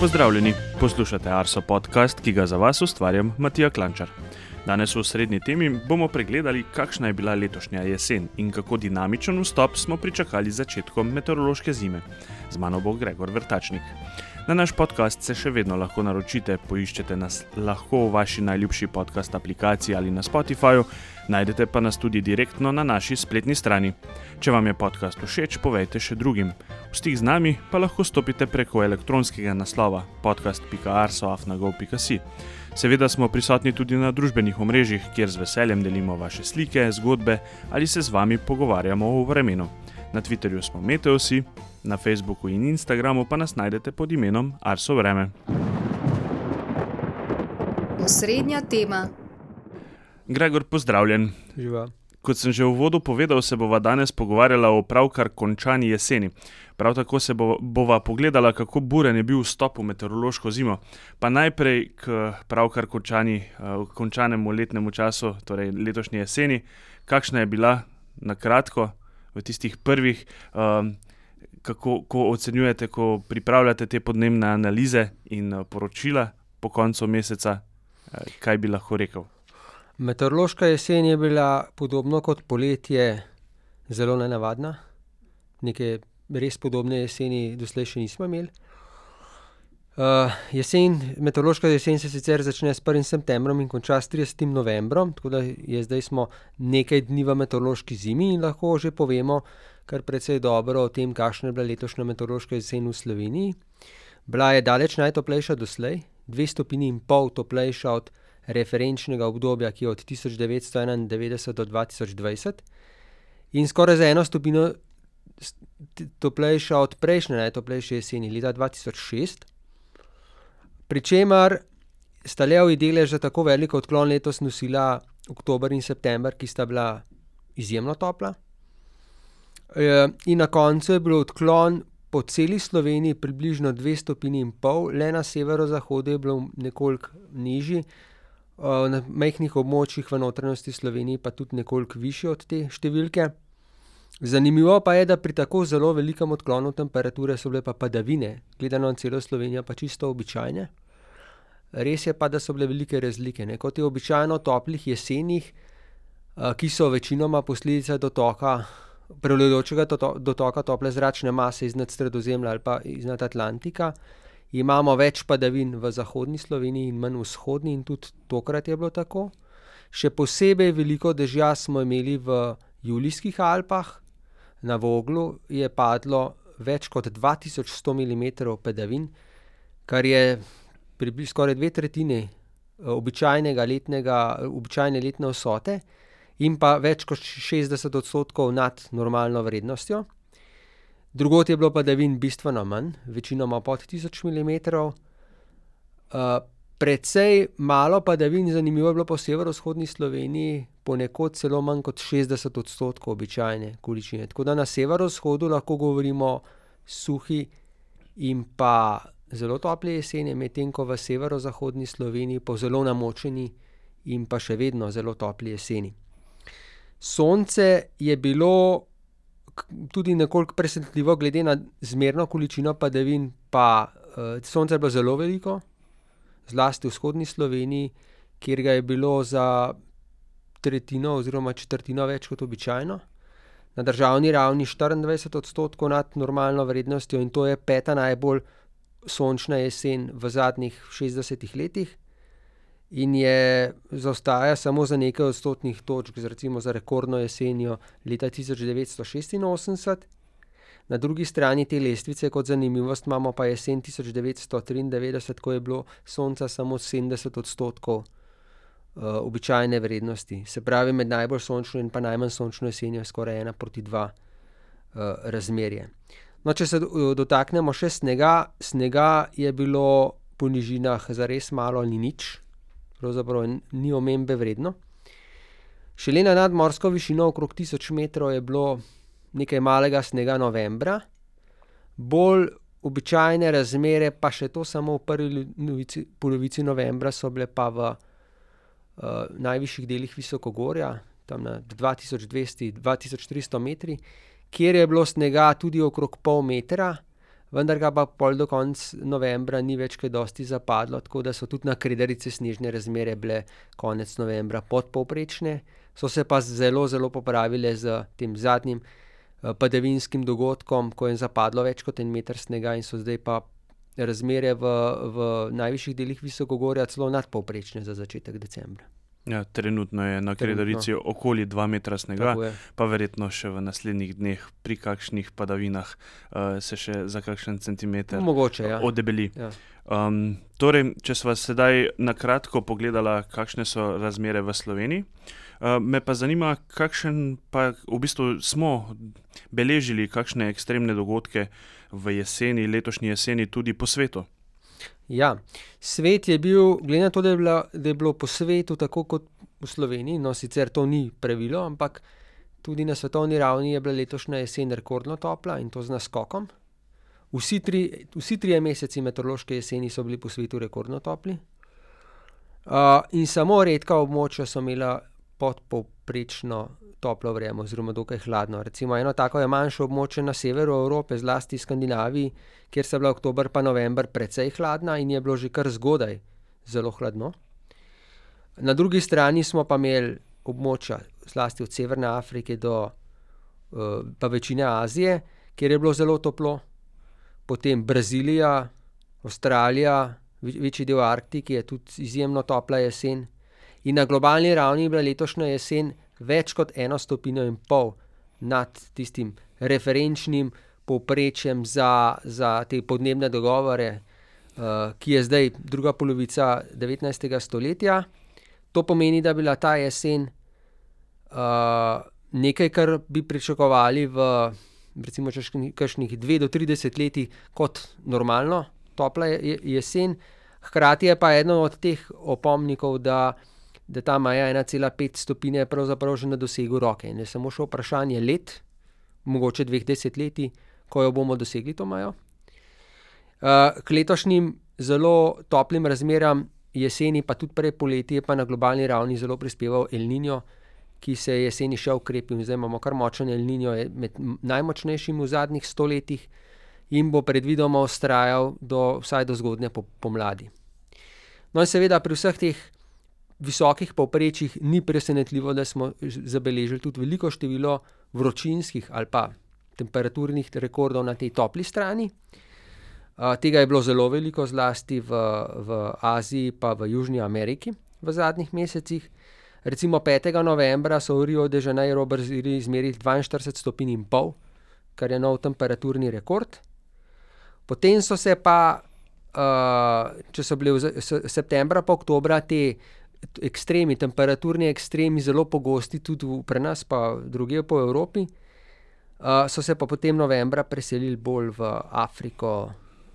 Pozdravljeni, poslušate Arso podcast, ki ga za vas ustvarjam Matija Klančar. Danes v srednji temi bomo pregledali, kakšna je bila letošnja jesen in kako dinamičen vstop smo pričakali začetkom meteorološke zime. Z mano bo Gregor Vrtačnik. Na naš podcast se še vedno lahko naročite, poiščete nas lahko v vaši najljubši podcast aplikaciji ali na Spotifyju, najdete pa nas tudi direktno na naši spletni strani. Če vam je podcast všeč, povejte še drugim. V stik z nami pa lahko stopite preko elektronskega naslova podcast.arsoafnagov.si. Seveda smo prisotni tudi na družbenih omrežjih, kjer z veseljem delimo vaše slike, zgodbe ali se z vami pogovarjamo o vremenu. Na Twitterju smo Meteosi, na Facebooku in Instagramu pa nas najdete pod imenom Arso Vreme. Osrednja tema. Gregor, pozdravljen. Živa. Kot sem že v uvodu povedal, se bova danes pogovarjala o pravkar končani jeseni. Prav tako se bo, bova pogledala, kako buren je bil vstop v meteorološko zimo. Pa najprej k pravkar končani, uh, končanemu letnemu času, torej letošnji jeseni, kakšna je bila na kratko v tistih prvih. Uh, Kako ocenjujete, ko pripravljate te podnebne analize in poročila po koncu meseca, kaj bi lahko rekel? Meteorološka jesen je bila podobno kot poletje zelo nenavadna. Neke res podobne jeseni doslej še nismo imeli. Uh, jesen, meteorološka jesen se sicer začne s 1. septembrom in konča s 30. novembrom, tako da je zdaj smo nekaj dni v meteorološki zimi in lahko že povemo kar precej dobro o tem, kakšna je bila letošnja meteorološka jesen v Sloveniji. Bila je daleč najtoplejša doslej, dve stopinji in pol toplejša od referenčnega obdobja, ki je od 1991 do 2020, in skoraj za eno stopinjo toplejša od prejšnje najtoplejše jeseni, leta 2006. Pričemer sta levji delež za tako velik odklon letos nosila oktober in september, ki sta bila izjemno topla. In na koncu je bil odklon po celi Sloveniji približno dve stopinji in pol, le na severozahodu je bil nekoliko nižji, na majhnih območjih v notranjosti Slovenije pa tudi nekoliko višji od te številke. Zanimivo pa je, da pri tako zelo velikem odklonu temperature so bile pa padavine, gledano na celo Slovenijo, pa čisto običajne. Res je pa, da so bile velike razlike, ne, kot je običajno v toplih jesenih, ki so večinoma posledica dotoka, prevladujočega dotoka tople zračne mase iznad Sredozemlja ali pa iznad Atlantika, imamo več padavin v zahodni Sloveniji in manj v vzhodni in tudi tokrat je bilo tako. Še posebej veliko dežja smo imeli v Julijskih Alpah, na Voglu je padlo več kot dva tisoč sto milimetrov padavin, kar je skoraj dve tretjini običajnega letnega, običajne letne vsote in pa več kot šestdeset odstotkov nad normalno vrednostjo. Drugod je bilo padavin bistveno manj, večinoma pod tisoč milimetrov. precej malo padavin, zanimivo, je bilo po severovzhodni Sloveniji, ponekod celo manj kot šestdeset odstotkov običajne količine, tako da na severovzhodu lahko govorimo suhi in pa zelo topli jeseni, medtem ko v severozahodni Sloveniji po zelo namočeni in pa še vedno zelo topli jeseni. Sonce je bilo tudi nekoliko presenetljivo glede na zmerno količino padavin pa, sonca je bilo zelo veliko, zlasti v vzhodni Sloveniji, kjer ga je bilo za tretjino oziroma četrtino več kot običajno. Na državni ravni štiriindvajset odstotkov nad normalno vrednostjo, in to je peta najbolj sončna jesen v zadnjih šestdesetih letih. In je, zaostaja samo za nekaj odstotnih točk recimo za rekordno jesenjo leta tisoč devetsto šestinosemdeset. Na drugi strani te lestvice kot zanimivost imamo pa jesen tisoč devetsto triindevetdeset, ko je bilo sonca samo sedemdeset odstotkov, običajne vrednosti. Se pravi, med najbolj sončno in pa najmanj sončno jesenjo je skoraj ena proti dva, razmerje. No, če se dotaknemo še snega, snega je bilo po nižinah zares malo ali nič. Pravzaprav ni omembe vredno. Šele na nadmorsko višino okrog tisoč metrov je bilo nekaj malega snega novembra, bolj običajne razmere, pa še to samo v prvi polovici novembra, so bile pa v, najvišjih delih visokogorja, tam na dva tisoč dvesto, dva tisoč tristo metrih, kjer je bilo snega tudi okrog pol metra, vendar ga pa pol do konca novembra ni več kaj dosti zapadlo, tako da so tudi na Kredarici snežne razmere bile konec novembra podpovprečne. So se pa zelo, zelo popravile z tem zadnjim padavinskim dogodkom, ko je zapadlo več kot en meter snega in so zdaj pa razmere v, v najvišjih delih visokogorja celo nadpovprečne za začetek decembra. Ja, trenutno je na Kredarici okoli 2 metra snega, pa verjetno še v naslednjih dneh pri kakšnih padavinah uh, se še za kakšen centimeter Mogoče, ja. odebeli. Ja. Um, torej, če sva sedaj na kratko pogledala, kakšne so razmere v Sloveniji, uh, me pa zanima, kakšen pa v bistvu smo beležili, kakšne ekstremne dogodke v jeseni, letošnji jeseni, tudi po svetu. Ja, svet je bil, glede na to, da je, bila, da je bilo po svetu tako kot v Sloveniji, no sicer to ni pravilo, ampak tudi na svetovni ravni je bila letošnja jesen rekordno topla in to z naskokom. Vsi, tri, vsi trije meseci meteorološke jeseni so bili po svetu rekordno topli. Uh, in samo redka območja so imela podpovprečno toplo vreme, oziroma dokaj hladno. Recimo eno tako je manjše območje na severu Evrope, zlasti Skandinaviji, kjer so bila oktober pa november precej hladna in je bilo že kar zgodaj zelo hladno. Na drugi strani smo pa imeli območja, zlasti od Severne Afrike do uh, pa večine Azije, kjer je bilo zelo toplo, potem Brazilija, Avstralija, večji del Arktike je tudi izjemno topla jesen. In na globalni ravni je bila letošnja jesen več kot eno stopinjo in pol nad tistim referenčnim povprečjem za, za te podnebne dogovore, uh, ki je zdaj druga polovica 19. stoletja. To pomeni, da je bila ta jesen uh, nekaj, kar bi pričakovali v recimo kakšnih dve do tri desetletji kot normalno topla jesen. Hkrati je pa eden od teh opomnikov, da da ta cela pet stopinje je pravzaprav že na dosegu roke in je samo še vprašanje let, mogoče dveh desetletij, ko jo bomo dosegli to mejo. Uh, k letošnjim zelo toplim razmeram jeseni, pa tudi prej poleti, je pa na globalni ravni zelo prispeval El Niño, ki se je jeseni še ukrepil in zdaj imamo kar močen El Niño, je med najmočnejšim v zadnjih stoletjih in bo predvidoma vztrajal do, vsaj do zgodnje pomladi. No in seveda pri vseh teh visokih povprečjih ni presenetljivo, da smo zabeležili tudi veliko število vročinskih ali pa temperaturnih rekordov na tej topli strani. Tega je bilo zelo veliko, zlasti v, v Aziji pa v Južni Ameriki v zadnjih mesecih. Recimo 5. novembra so v Rio de Janeiro Braziliji izmerili 42 stopinj in pol, kar je nov temperaturni rekord. Potem so se pa, če so bili v septembra pa oktobra te ekstremi, temperaturni ekstremi zelo pogosti tudi pri nas, pa drugje po Evropi, uh, so se pa potem novembra preselili bolj v Afriko,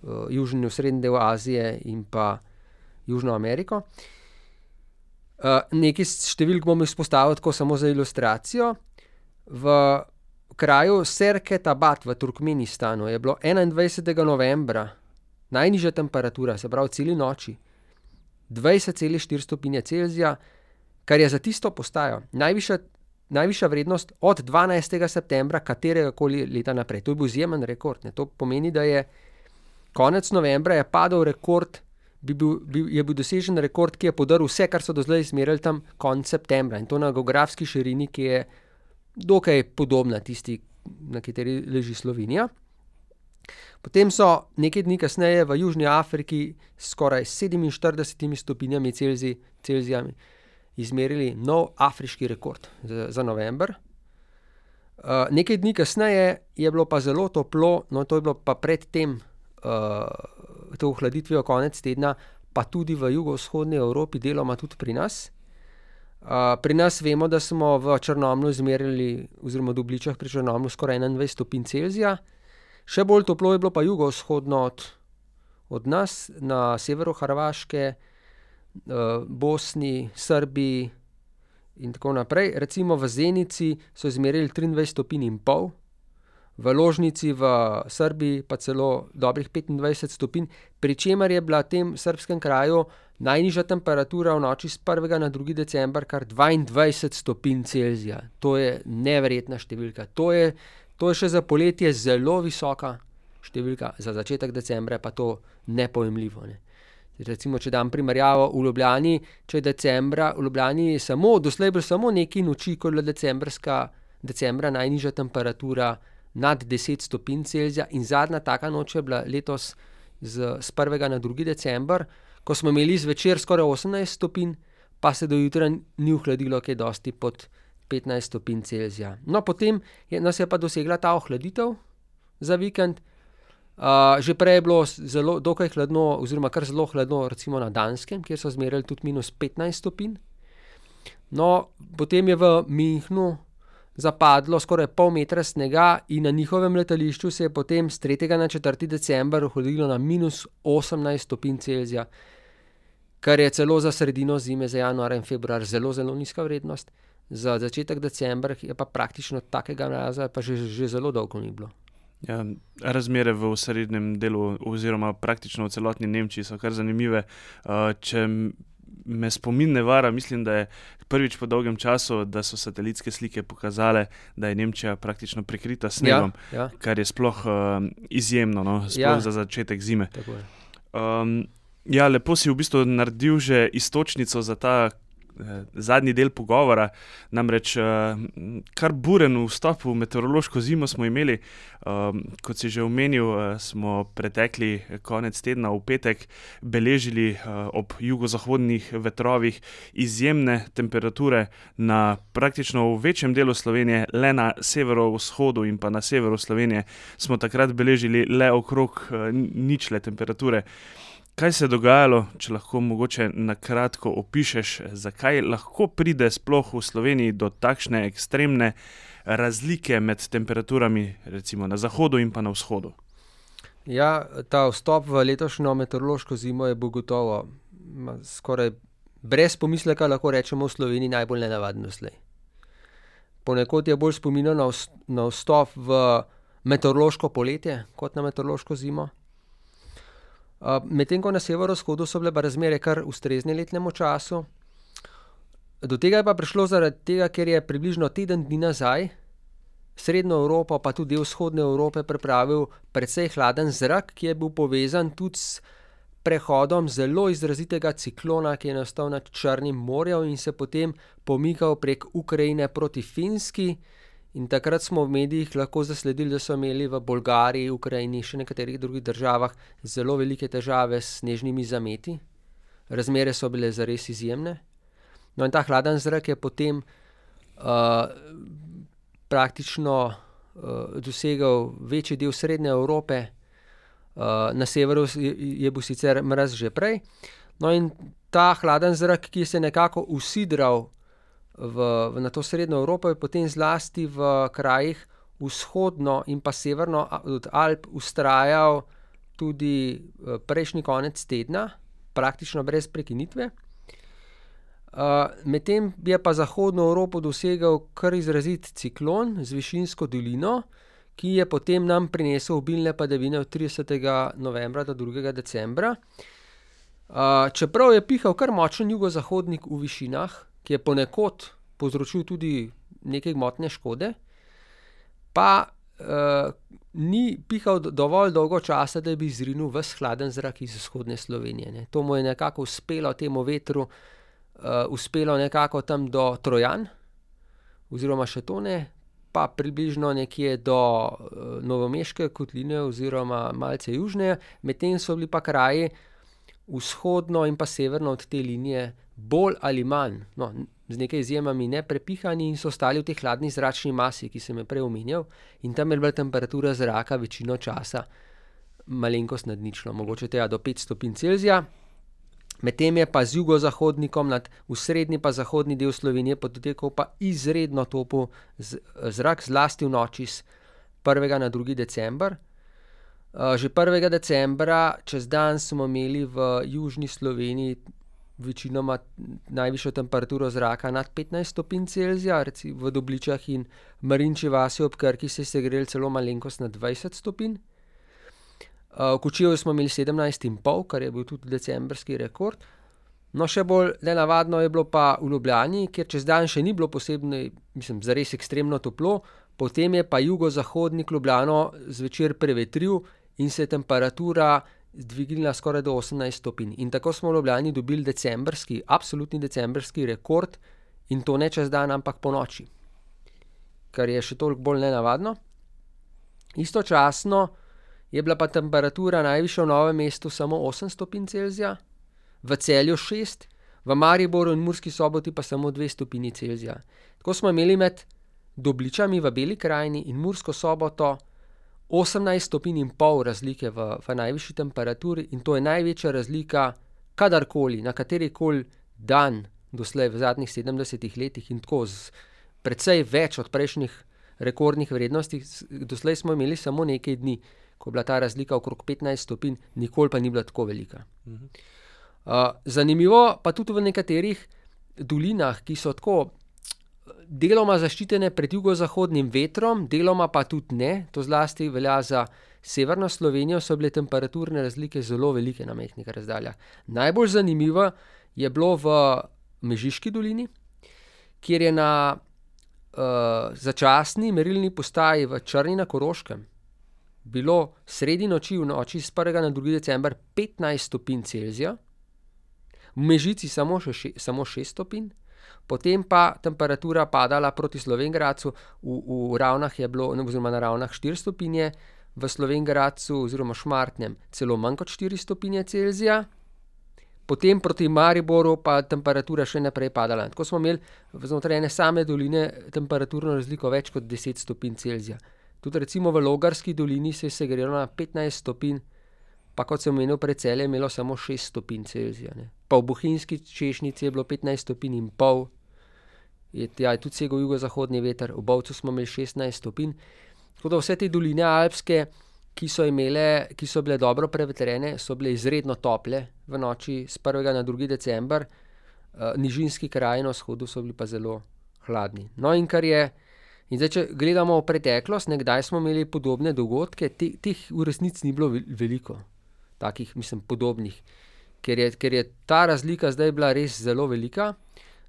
uh, južni, srednji del Azije in pa Južno Ameriko. Uh, nekaj številk bom izpostavil tako samo za ilustracijo. V kraju Serketabat v Turkmenistanu je bilo 21. novembra najnižja temperatura, se pravi celi noči, 20,4 stopinje Celzija, kar je za tisto postajo najvišja, najvišja vrednost od 12. septembra katerega koli leta naprej. To je bil izjemen rekord. Ne. To pomeni, da je konec novembra je padel rekord, bi bil, bi, je bil dosežen rekord, ki je podaril vse, kar so do zdaj izmerili tam konec septembra in to na geografski širini, ki je dokaj podobna tisti, na kateri leži Slovenija. Potem so nekaj dni kasneje v Južni Afriki s skoraj 47 stopinjami Celzija izmerili nov afriški rekord za, za november. Uh, nekaj dni kasneje je bilo pa zelo toplo, no to je bilo pa predtem, uh, to ohladitvijo konec tedna, pa tudi v jugovzhodni Evropi, deloma tudi pri nas. Uh, pri nas vemo, da smo v Črnomlu izmerili, oziroma v Dubličah pri Črnomlu skoraj 21 stopinj Celzija. Še bolj toplo je bilo pa jugovzhodno od, od nas, na severu Hrvaške, Bosni, Srbiji in tako naprej. Recimo v Zenici so izmerili 23 stopinj in pol, v Ložnici v Srbiji pa celo dobrih 25 stopinj, pri čemer je bila v tem srbskem kraju najnižja temperatura v noči s 1. na 2. december kar 22 stopinj Celzija. To je neverjetna številka. To je, to je še za poletje zelo visoka številka za začetek decembra je pa to nepojemljivo. Ne. Recimo, če dam primerjavo v Ljubljani, če je decembra v Ljubljani samo, doslej bilo samo nekaj noči, ko je bila decembrska, decembra najnižja temperatura nad deset stopinj Celzija, in zadnja taka noč je bila letos z, s prvega na drugi december, ko smo imeli zvečer skoraj osemnajst stopinj, pa se do jutra ni ohladilo kaj dosti pod petnajst stopinj Celzija. No, potem je nas je pa dosegla ta ohladitev za vikend. že prej je bilo zelo dokaj hladno oziroma kar zelo hladno recimo na Danskem, kjer so zmerali tudi minus petnajst stopinj. No, potem je v Münchnu zapadlo skoraj pol metra snega in na njihovem letališču se je potem s tretjega na četrti december ohladilo na minus osemnajst stopinj Celzija, kar je celo za sredino zime, za januar in februar zelo, zelo nizka vrednost. Za začetek decembra je pa praktično takega mraza pa že, že zelo dolgo ni bilo. Ja, razmere v osrednjem delu oziroma praktično v celotni Nemčiji so kar zanimive. če me spomin ne vara, mislim, da je prvič po dolgem času, da so satelitske slike pokazale, da je Nemčija praktično prekrita s snegom. Ja, ja. Kar je sploh, izjemno, no, sploh Ja. za začetek zime. Ja, lepo si v bistvu naredil že iztočnico za ta, zadnji del pogovora. Namreč, kar buren vstop v meteorološko zimo smo imeli. kot si že omenil, smo pretekli konec tedna v petek beležili, ob jugozahodnih vetrovih izjemne temperature na praktično v večjem delu Slovenije, le na severovzhodu in pa na severu Slovenije smo takrat beležili le okrog, ničle temperature. Kaj se je dogajalo, če lahko mogoče na kratko opišeš, zakaj lahko pride sploh v Sloveniji do takšne ekstremne razlike med temperaturami, recimo na zahodu in pa na vzhodu? Ja, ta vstop v letošnjo meteorološko zimo je bil gotovo, skoraj brez pomisleka lahko rečemo v Sloveniji najbolj nenavaden doslej. Ponekod je bolj spominjal na vstop v meteorološko poletje kot na meteorološko zimo. Medtem ko na severovzhodu so bile pa razmere kar ustrezne letnemu času. Do tega je pa prišlo zaradi tega, ker je približno teden dni nazaj srednjo Evropo pa tudi del vzhodne Evrope preplavil precej hladen zrak, ki je bil povezan tudi s prehodom zelo izrazitega ciklona, ki je nastal nad Črnim morjem in se potem pomikal prek Ukrajine proti Finski. In takrat smo v medijih lahko zasledili, da so imeli v Bolgariji, Ukrajini, še nekaterih drugih državah zelo velike težave s snežnimi zameti. Razmere so bile zares izjemne. No, in ta hladni zrak je potem, praktično, dosegel večji del srednje Evrope, na severu je bil sicer mraz že prej. No, in ta hladni zrak, ki se je nekako usidral v, na to srednjo Evropo, je potem zlasti v krajih vzhodno in pa severno od Alp vztrajal tudi, prejšnji konec tedna, praktično brez prekinitve. medtem je pa zahodno Evropo dosegel kar izrazit ciklon z višinsko dolino, ki je potem nam prinesel obilne padavine od tridesetega novembra do drugega decembra. čeprav je pihal kar močen jugozahodnik v višinah, ki je ponekod povzročil tudi nekaj gmotne škode, pa, ni pihal dovolj dolgo časa, da bi izrinil ves hladni zrak iz vzhodne Slovenije, ne. To mu je nekako uspelo, temu vetru, uspelo nekako tam do Trojan oziroma še to ne, pa približno nekje do, Novomeške kotline oziroma malce južneje, medtem so bili pa kraji vzhodno in pa severno od te linije bolj ali manj, no, z nekaj izjemami, neprepihani in so ostali v tej hladni zračni masi, ki sem jo prej omenjal, in tam je bila temperatura zraka večino časa malenkost nad ničlo, mogoče tja do pet stopinj Celzija. Medtem je pa z jugozahodnikom nad osrednji pa zahodni del Slovenije potekal pa izredno topel zrak, zlasti v noči s prvega na drugi december. že prvega decembra čez dan smo imeli v južni Sloveniji večinoma najvišjo temperaturo zraka nad petnajst stopinj Celzija, v Dobličah in Marinči vasi ob Krki se je segrelo celo malenkost nad dvajset stopinj. v Kočevju smo imeli sedemnajst in pol, kar je bil tudi decembrski rekord. No, še bolj nenavadno je bilo pa v Ljubljani, kjer čez dan še ni bilo posebej, mislim, zares ekstremno toplo, potem je pa jugozahodnik Ljubljano zvečer prevetril in se je temperatura dvignila skoraj do 18 stopinj. In tako smo v Ljubljani dobili decembrski, absolutni decembrski rekord, in to ne čez dan, ampak po noči, kar je še toliko bolj nenavadno. Istočasno je bila pa temperatura najvišja v Novem mestu samo osem stopinj Celzija, v Celju šest, v Mariboru in Murski Soboti pa samo dve stopinji Celzija. Tako smo imeli med Dobličami v Beli krajini in Mursko Soboto osemnajst stopinj in pol razlike v, v najvišji temperaturi, in to je največja razlika kadarkoli, na katerikoli dan doslej v zadnjih sedemdesetih letih in tako z precej več od prejšnjih rekordnih vrednosti. Doslej smo imeli samo nekaj dni, ko je bila ta razlika okrog petnajst stopinj, nikoli pa ni bila tako velika. zanimivo pa tudi v nekaterih dolinah, ki so tako deloma zaščitene pred jugozahodnim vetrom, deloma pa tudi ne, to zlasti velja za severno Slovenijo, so bile temperaturne razlike zelo velike na majhnih razdaljah. Najbolj zanimivo je bilo v Mežiški dolini, kjer je na, začasni merilni postaji v Črni na Koroškem bilo sredi noči, v noči s prvega na drugi december petnajst stopinj Celzija, v Mežici samo še samo šest stopinj, potem pa temperatura padala proti Slovenj Gradcu, v, v Ravnah je bilo oziroma na Ravnah štiri stopinje, v Slovenj Gradcu oziroma Šmartnem celo manj kot štiri stopinje Celzija, potem proti Mariboru pa temperatura še naprej padala. Tako smo imeli znotraj ene same doline temperaturno razliko več kot deset stopinj Celzija. Tudi recimo v Logarski dolini se je segrelo na petnajst stopinj, pa kot sem omenil prej, Celje je imelo samo šest stopinj Celzija, ne. Pa v Bohinjski Češnici je bilo petnajst stopinj in pol, je tja je tudi segel jugozahodni veter, v Bovcu smo imeli šestnajst stopinj. Tako da vse te doline alpske, ki so imele, ki so bile dobro prevetrene, so bile izredno tople v noči s prvega na drugi december, nižinski kraji na vzhodu so bili pa zelo hladni. No, in kar je, in zdaj če gledamo v preteklost, ne, kdaj smo imeli podobne dogodke, teh v resnici ni bilo veliko. Takih, mislim, podobnih. Ker je, ker je ta razlika zdaj bila res zelo velika.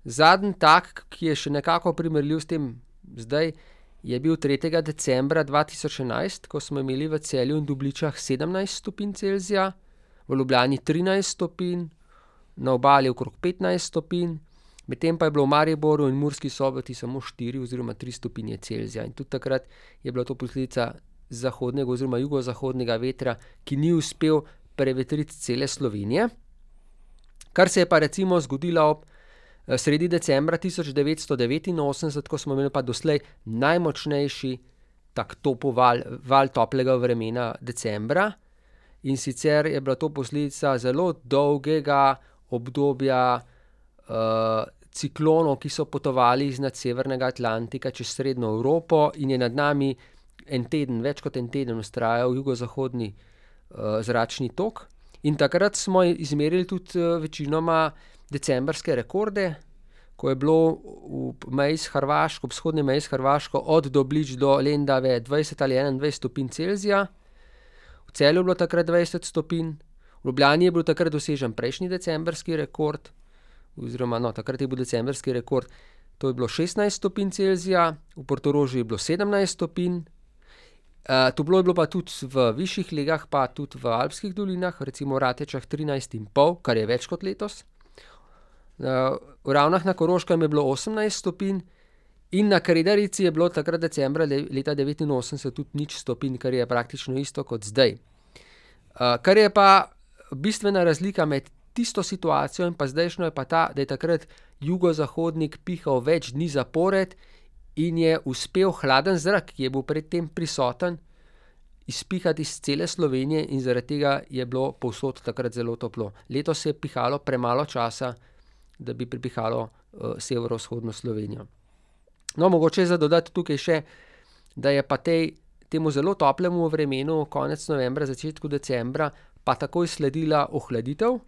Zadnji tak, ki je še nekako primerljiv s tem zdaj, je bil tretjega decembra dva tisoč enajst, ko smo imeli v Celju in Dobličah sedemnajst stopinj Celzija, v Ljubljani trinajst stopinj, na Obali okrog petnajst stopinj, medtem pa je bilo v Mariboru in Murski Soboti samo štiri oziroma tri stopinje Celzija. In tudi takrat je bila to posledica zahodnega oziroma jugozahodnega vetra, ki ni uspel prevetriti cele Slovenije. Kar se je pa recimo zgodilo ob, sredi decembra tisoč devetsto devetinosemdeset, ko smo imeli pa doslej najmočnejši tak val, val toplega vremena decembra. In sicer je bila to posledica zelo dolgega obdobja, ciklonov, ki so potovali iznad severnega Atlantika čez srednjo Evropo in je nad nami en teden, več kot en teden vztrajal jugozahodni, zračni tok. In takrat smo izmerili tudi, večinoma decembrske rekorde, ko je bilo ob meji s Hrvaško, ob vzhodni meji s Hrvaško od Doblič do Lendave dvajset ali enaindvajset stopinj Celzija. V Celju je bilo takrat dvajset stopinj, v Ljubljani je bil takrat dosežen prejšnji decembrski rekord oziroma, no, takrat je bil decembrski rekord, to je bilo šestnajst stopinj Celzija, v Portorožu je bilo sedemnajst stopinj, toplo je bilo pa tudi v višjih legah pa tudi v alpskih dolinah, recimo v Ratečah trinajst in pol, kar je več kot letos. V Ravnah na Koroškem je bilo osemnajst stopinj in na Kredarici je bilo takrat decembra leta devetinosemdeset tudi nič stopinj, kar je praktično isto kot zdaj. kar je pa bistvena razlika med tisto situacijo in pa zdajšnjo, je pa ta, da je takrat jugozahodnik pihal več dni zapored in je uspel hladen zrak, ki je bil pred tem prisoten, izpihati iz cele Slovenije in zaradi tega je bilo povsod takrat zelo toplo. Letos je pihalo premalo časa, da bi pripihalo, severovzhodno Slovenijo. No, mogoče je za dodati tukaj še, da je pa tej, temu zelo toplemu vremenu konec novembra, začetku decembra pa takoj sledila ohladitev,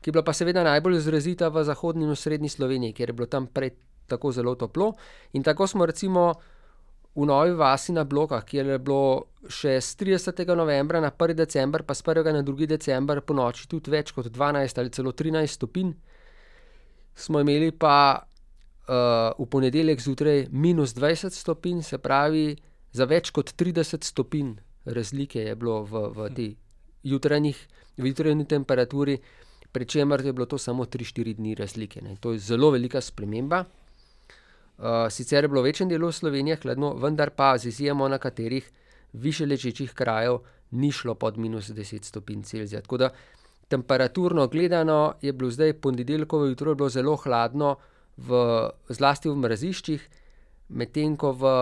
ki je bila pa seveda najbolj izrazita v zahodni in osrednji Sloveniji, kjer je bilo tam prej tako zelo toplo. In tako smo recimo v Novi vasi na Blokah, kjer je bilo še s tridesetega novembra na prvi december pa s prvega na drugi december ponoči tudi več kot dvanajst ali celo trinajst stopinj, smo imeli pa, v ponedeljek zjutraj minus dvajset stopinj, se pravi za več kot trideset stopinj razlike je bilo v, v tej jutranjih, v jutranji temperaturi, pri čemer je bilo to samo 3-4 dni razlike. Ne. To je zelo velika sprememba. Uh, sicer je bilo v večjem delu Slovenije hladno, vendar pa z izjemo nekaterih više lečečih krajev ni šlo pod minus 10 stopinj Celzija. Tako da temperaturno gledano je bilo zdaj ponedeljkovo jutro bilo zelo hladno, v, zlasti v mraziščih, medtem ko v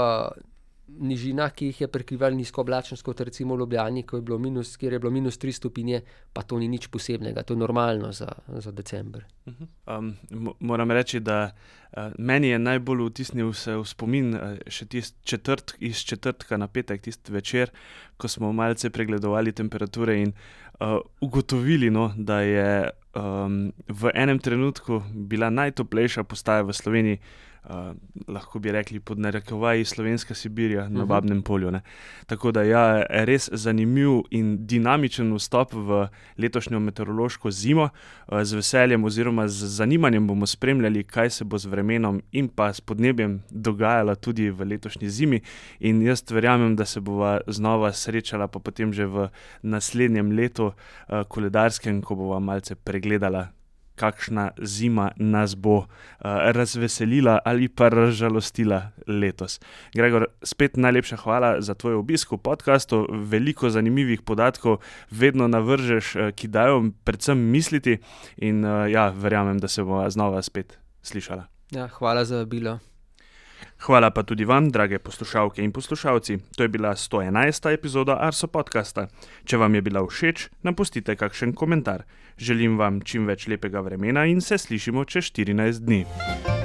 nižinah, ki jih je prekrival nizko oblačnost, kot recimo v Ljubljani, je minus, kjer je bilo minus 3 stopinje, pa to ni nič posebnega, to je normalno za, za decembr. Um, moram reči, da uh, meni je najbolj vtisnil se v spomin uh, še tisti četrt, iz četrtka na petek, tisti večer, ko smo malce pregledovali temperature in uh, ugotovili, no, da je um, v enem trenutku bila najtoplejša postaja v Sloveniji uh, lahko bi rekli pod narekovaji Slovenska Sibirija na mhm. Babnem polju. Ne. Tako da ja, je res zanimiv in dinamičen vstop v letošnjo meteorološko zimo. Uh, z veseljem oziroma z zanimanjem bomo spremljali, kaj se bo z vremenom in pa s podnebjem dogajalo tudi v letošnji zimi. In jaz verjamem, da se bova znova srečala pa potem že v naslednjem letu, uh, koledarskem, ko bova malce pregledala kakšna zima nas bo uh, razveselila ali pa razžalostila letos. Gregor, spet najlepša hvala za tvoj obisk v podkastu. Veliko zanimivih podatkov vedno navržeš, uh, ki dajo predvsem misliti, in uh, ja, verjamem, da se bomo znova spet slišala. Ja, hvala za bilo. Hvala pa tudi vam, drage poslušalke in poslušalci. To je bila 111. epizoda Arso podcasta. Če vam je bila všeč, nam pustite kakšen komentar. Želim vam čim več lepega vremena in se slišimo čez 14 dni.